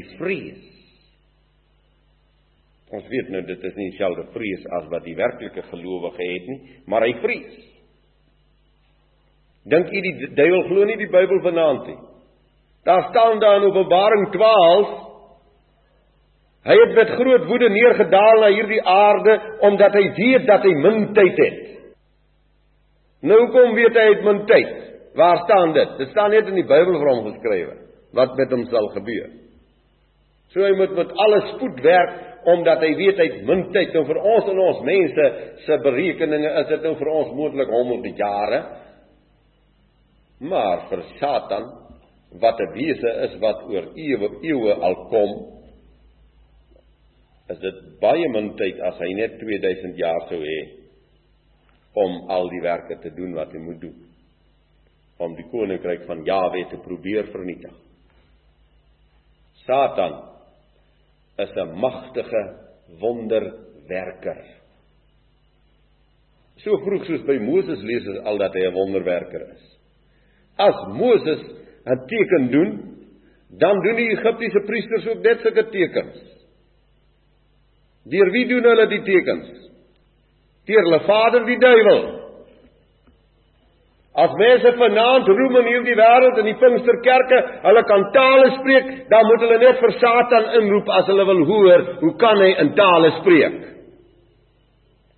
die vrees. Ons weet nou dit is nie dieselfde vrees as wat die werklike gelowige het nie, maar hy vrees. Dink u die duiwel glo nie die Bybel vanaand nie? Daar staan daar in Openbaring 12 Hy het met groot woede neergedaal na hierdie aarde omdat hy weet dat hy min tyd het. Nou kom weet hy het min tyd. Waar staan dit? Dit staan net in die Bybel vir hom geskrywe wat met hom sal gebeur. So hy moet met alle spoed werk omdat hy weet hy het min tyd en vir ons en ons mense se berekeninge is dit nou vir ons moontlik honderde jare. Maar vir Satan wat 'n wese is wat oor eeue eeue al kom is dit baie min tyd as hy net 2000 jaar sou hê om al die werke te doen wat hy moet doen om die koninkryk van Jawe te probeer vernietig. Satan is 'n magtige wonderwerker. So vroeg soos by Moses lees ons al dat hy 'n wonderwerker is. As Moses 'n teken doen, dan doen die Egiptiese priesters ook net sulke tekens. Deur wie doen hulle die tekens? Deur hulle vader die duiwel. As mense vanaand roem in hierdie wêreld in die Pinksterkerke, hulle kan tale spreek, dan moet hulle net vir Satan inroep as hulle wil hoor hoe kan hy in tale spreek.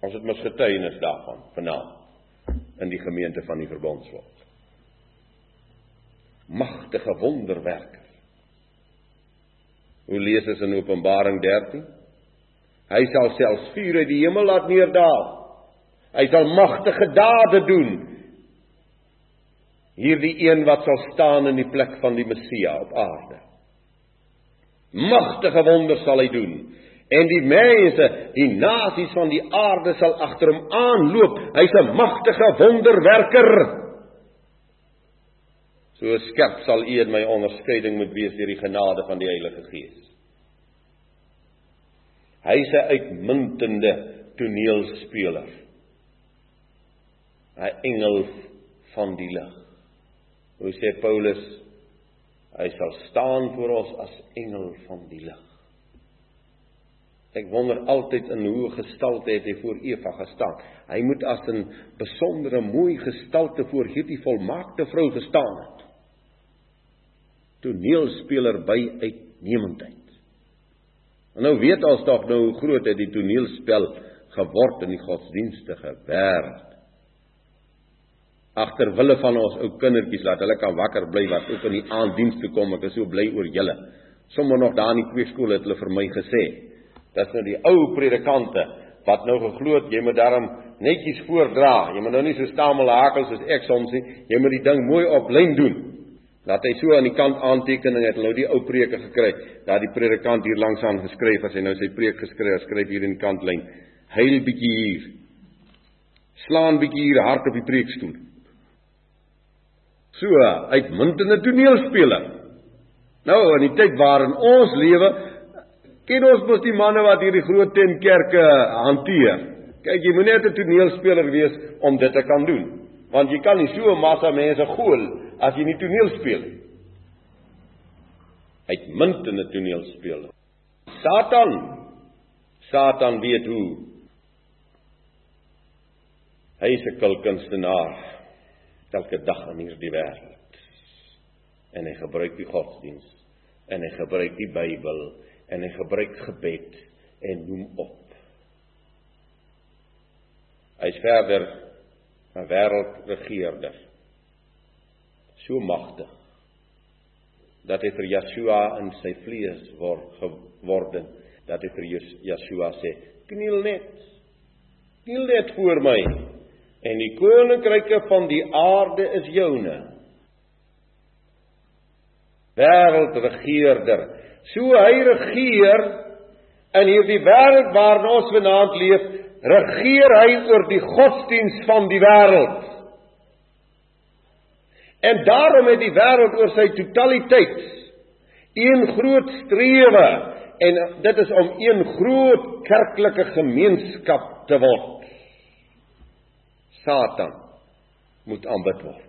Ons het mos getuienis daarvan vanaand in die gemeente van die verbondsvolk. Magtige wonderwerker. Hoe lees ons in Openbaring 13? Hy sal selfs vuur uit die hemel laat neerddaal. Hy sal magtige dade doen hierdie een wat sal staan in die plek van die Messia op aarde. Magtige wonders sal hy doen. En die mense, die nasies van die aarde sal agter hom aanloop. Hy's 'n magtige wonderwerker. So skerp sal u en my onderskeiding moet wees deur die genade van die Heilige Gees. Hy's 'n uitmuntende toneelspeler. 'n Engel van die lig. Hoe sê Paulus hy sal staan voor ons as engel van die lig. Ek wonder altyd in hoe gestalte het hy voor Eva gestaan. Hy moet as 'n besondere mooi gestalte voor hierdie volmaakte vrou gestaan het. Toneelspeler by uitnemendheid. En nou weet ons tog nou hoe groot het die toneelspel geword in die godsdienstige wêreld agter wille van ons ou kindertjies laat hulle kan wakker bly wat ook in die aanddiens toe kom. Ek is so bly oor julle. Sommige nog daar in die kweekskool het hulle vir my gesê, dis nou die ou predikante wat nou geglo het jy moet daarom netjies voordra. Jy moet nou nie so stamel hakel soos ek soms nie. Jy moet die ding mooi op lyn doen. Laat hy so aan die kant aantekening het nou die ou preke gekry. Daar die predikant hier langs aan geskryf as hy nou sy preek geskryf, skryf hier in die kantlyn. Heil bietjie hier. Slaan bietjie hier hard op die preekstoel. So, uitmuntende toneelspeler. Nou in die tyd waarin ons lewe, ken ons mos die manne wat hierdie groot tentkerke hanteer. Kyk, jy moet net 'n toneelspeler wees om dit te kan doen. Want jy kan nie so 'n massa mense gool as jy nie toneel speel nie. Uitmuntende toneelspeler. Satan. Satan weet hoe. Hy is 'n kulkunstenaar elke dag in hierdie wêreld. En hy gebruik die godsdiens en hy gebruik die Bybel en hy gebruik gebed en noem op. Hy's verder 'n wêreldregerder. So magtig dat hy vir Yeshua in sy vlees word geworden dat hy vir Yeshua sê kniel net kniel net voor my en die koninkryke van die aarde is joune. Wêreldregerder. So hy regeer in hierdie wêreld waarin ons vanaand leef, regeer hy oor die godsdiens van die wêreld. En daarom het die wêreld oor sy totaliteit een groot strewe en dit is om een groot kerklike gemeenskap te word. Satan moet aanbid word.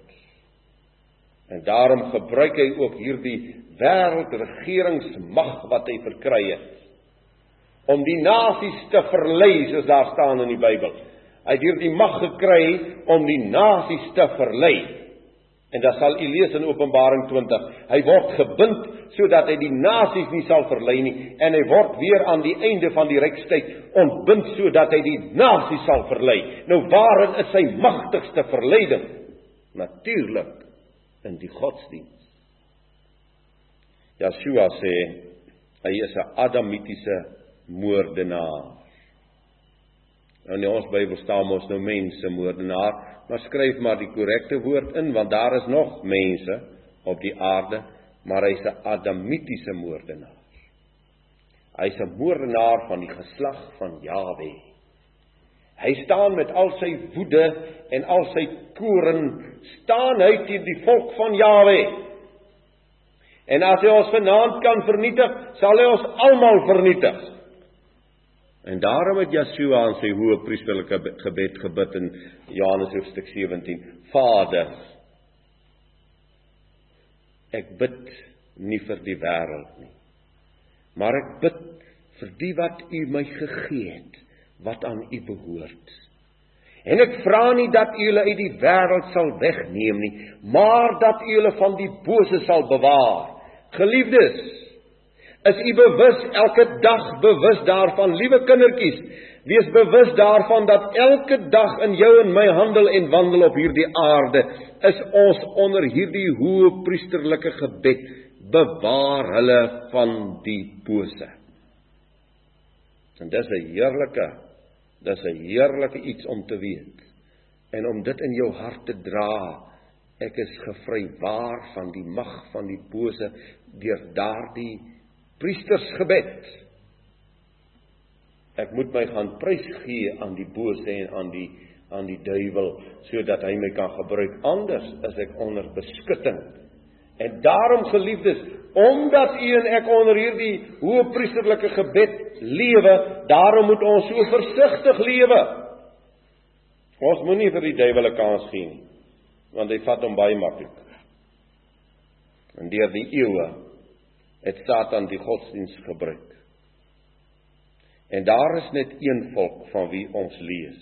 En daarom gebruik hy ook hierdie wêreldregeringsmag wat hy verkry het om die nasies te verlei soos daar staan in die Bybel. Hy het hierdie mag gekry om die nasies te verlei. En dan sal u lees in Openbaring 20, hy word gebind sodat hy die nasies nie sal verlei nie en hy word weer aan die einde van die rykstyd ontbind sodat hy die nasies sal verlei. Nou waarin is sy magtigste verleiding? Natuurlik in die godsdiens. Yeshua sê hy is 'n adamitiese moordenaar. Nou in ons Bybel staan mos nou mense moordenaar, maar skryf maar die korrekte woord in want daar is nog mense op die aarde, maar hy's 'n adamitiese moordenaar. Hy's 'n moordenaar van die geslag van Jawe. Hy staan met al sy woede en al sy koring staan hy teen die volk van Jawe. En as hy ons vanaand kan vernietig, sal hy ons almal vernietig. En daarom het Yeshua aan sy hoë priesterlike gebed gebid in Johannes hoofstuk 17: Vader, ek bid nie vir die wêreld nie, maar ek bid vir die wat U my gegee het, wat aan U behoort. En ek vra nie dat U hulle uit die wêreld sal wegneem nie, maar dat U hulle van die bose sal bewaar. Geliefdes, Is u bewus elke dag bewus daarvan, liewe kindertjies? Wees bewus daarvan dat elke dag in jou en my handel en wandel op hierdie aarde is ons onder hierdie hoë priesterlike gebed bewaar hulle van die bose. En dis 'n heerlike dis 'n heerlike iets om te weet en om dit in jou hart te dra. Ek is gevrywaar van die mag van die bose deur daardie priestersgebed. Ek moet my gaan prys gee aan die bose en aan die aan die duiwel sodat hy my kan gebruik anders as ek onder beskutting. En daarom geliefdes, omdat u en ek onder hierdie hoë priesterlike gebed lewe, daarom moet ons so versigtig lewe. Ons moenie vir die duiwel 'n kans gee nie, want hy vat hom baie maklik. En deur die eeue het Satan die godsdiens gebruik. En daar is net een volk van wie ons lees.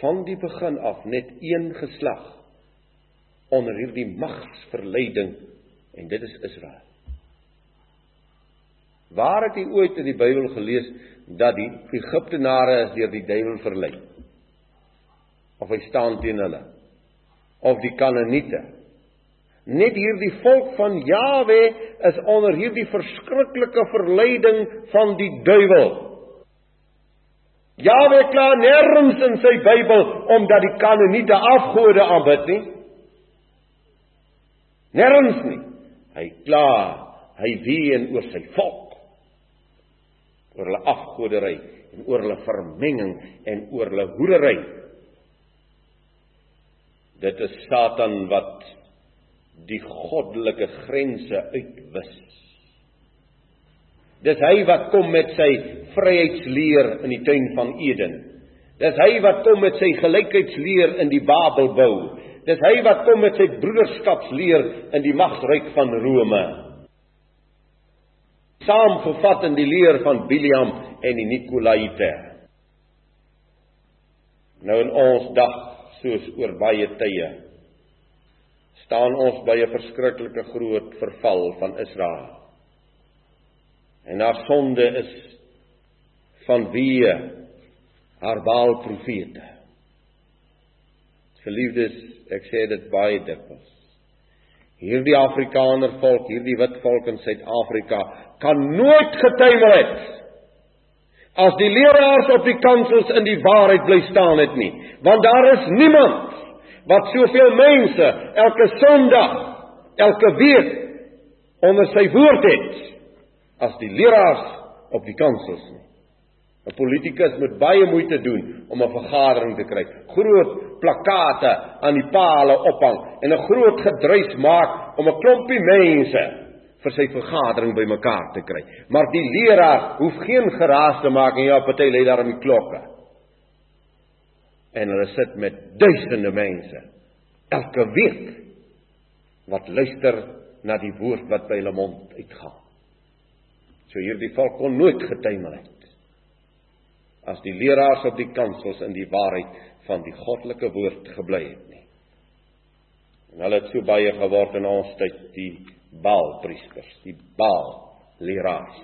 Van die begin af net een geslag onder hierdie magsverleiding en dit is Israel. Waar het jy ooit in die Bybel gelees dat die Egiptenare is deur die duiwel verlei? Of hy staan teen hulle? Of die Kanaaniete? Net hierdie volk van Jawe is onder hierdie verskriklike verleiding van die duiwel. Jawe kla nêrens in sy Bybel omdat die Kanaaniete afgode aanbid nie. Nêrens nie. Hy kla, hy ween oor sy volk. oor hulle afgodery en oor hulle vermenging en oor hulle hoerery. Dit is Satan wat die goddelike grense uitwis. Dis hy wat kom met sy vryheidsleer in die tuin van Eden. Dis hy wat kom met sy gelykheidsleer in die Babelbou. Dis hy wat kom met sy broederskapsleer in die magsryk van Rome. Saamgevat in die leer van Biliam en die Nikolaïte. Nou in ons dag soos oor baie tye staan ons by 'n verskriklike groot verval van Israel. En haar sonde is vanweë haar Baal profete. Geliefdes, ek sê dit baie dikwels. Hierdie Afrikaner volk, hierdie wit volk in Suid-Afrika kan nooit getuimel het as die leraars op die kansels in die waarheid bly staan het nie, want daar is niemand wat soveel mense elke Sondag, elke week onder sy woord het as die leraars op die kansels nie. 'n Politikus moet baie moeite doen om 'n vergadering te kry. Groot plakate aan die palle ophang en 'n groot gedruis maak om 'n klompie mense vir sy vergadering bymekaar te kry. Maar die leraar hoef geen geraas te maak en ja, party lê daar in die klokke en hulle sit met duisende mense elke week wat luister na die woord wat by hulle mond uitgaan. So hierdie volk kon nooit getuimel het as die leraars op die kansels in die waarheid van die goddelike woord gebly het nie. En hulle het so baie geword in ons tyd die Baalpriesters, die Baal leraars.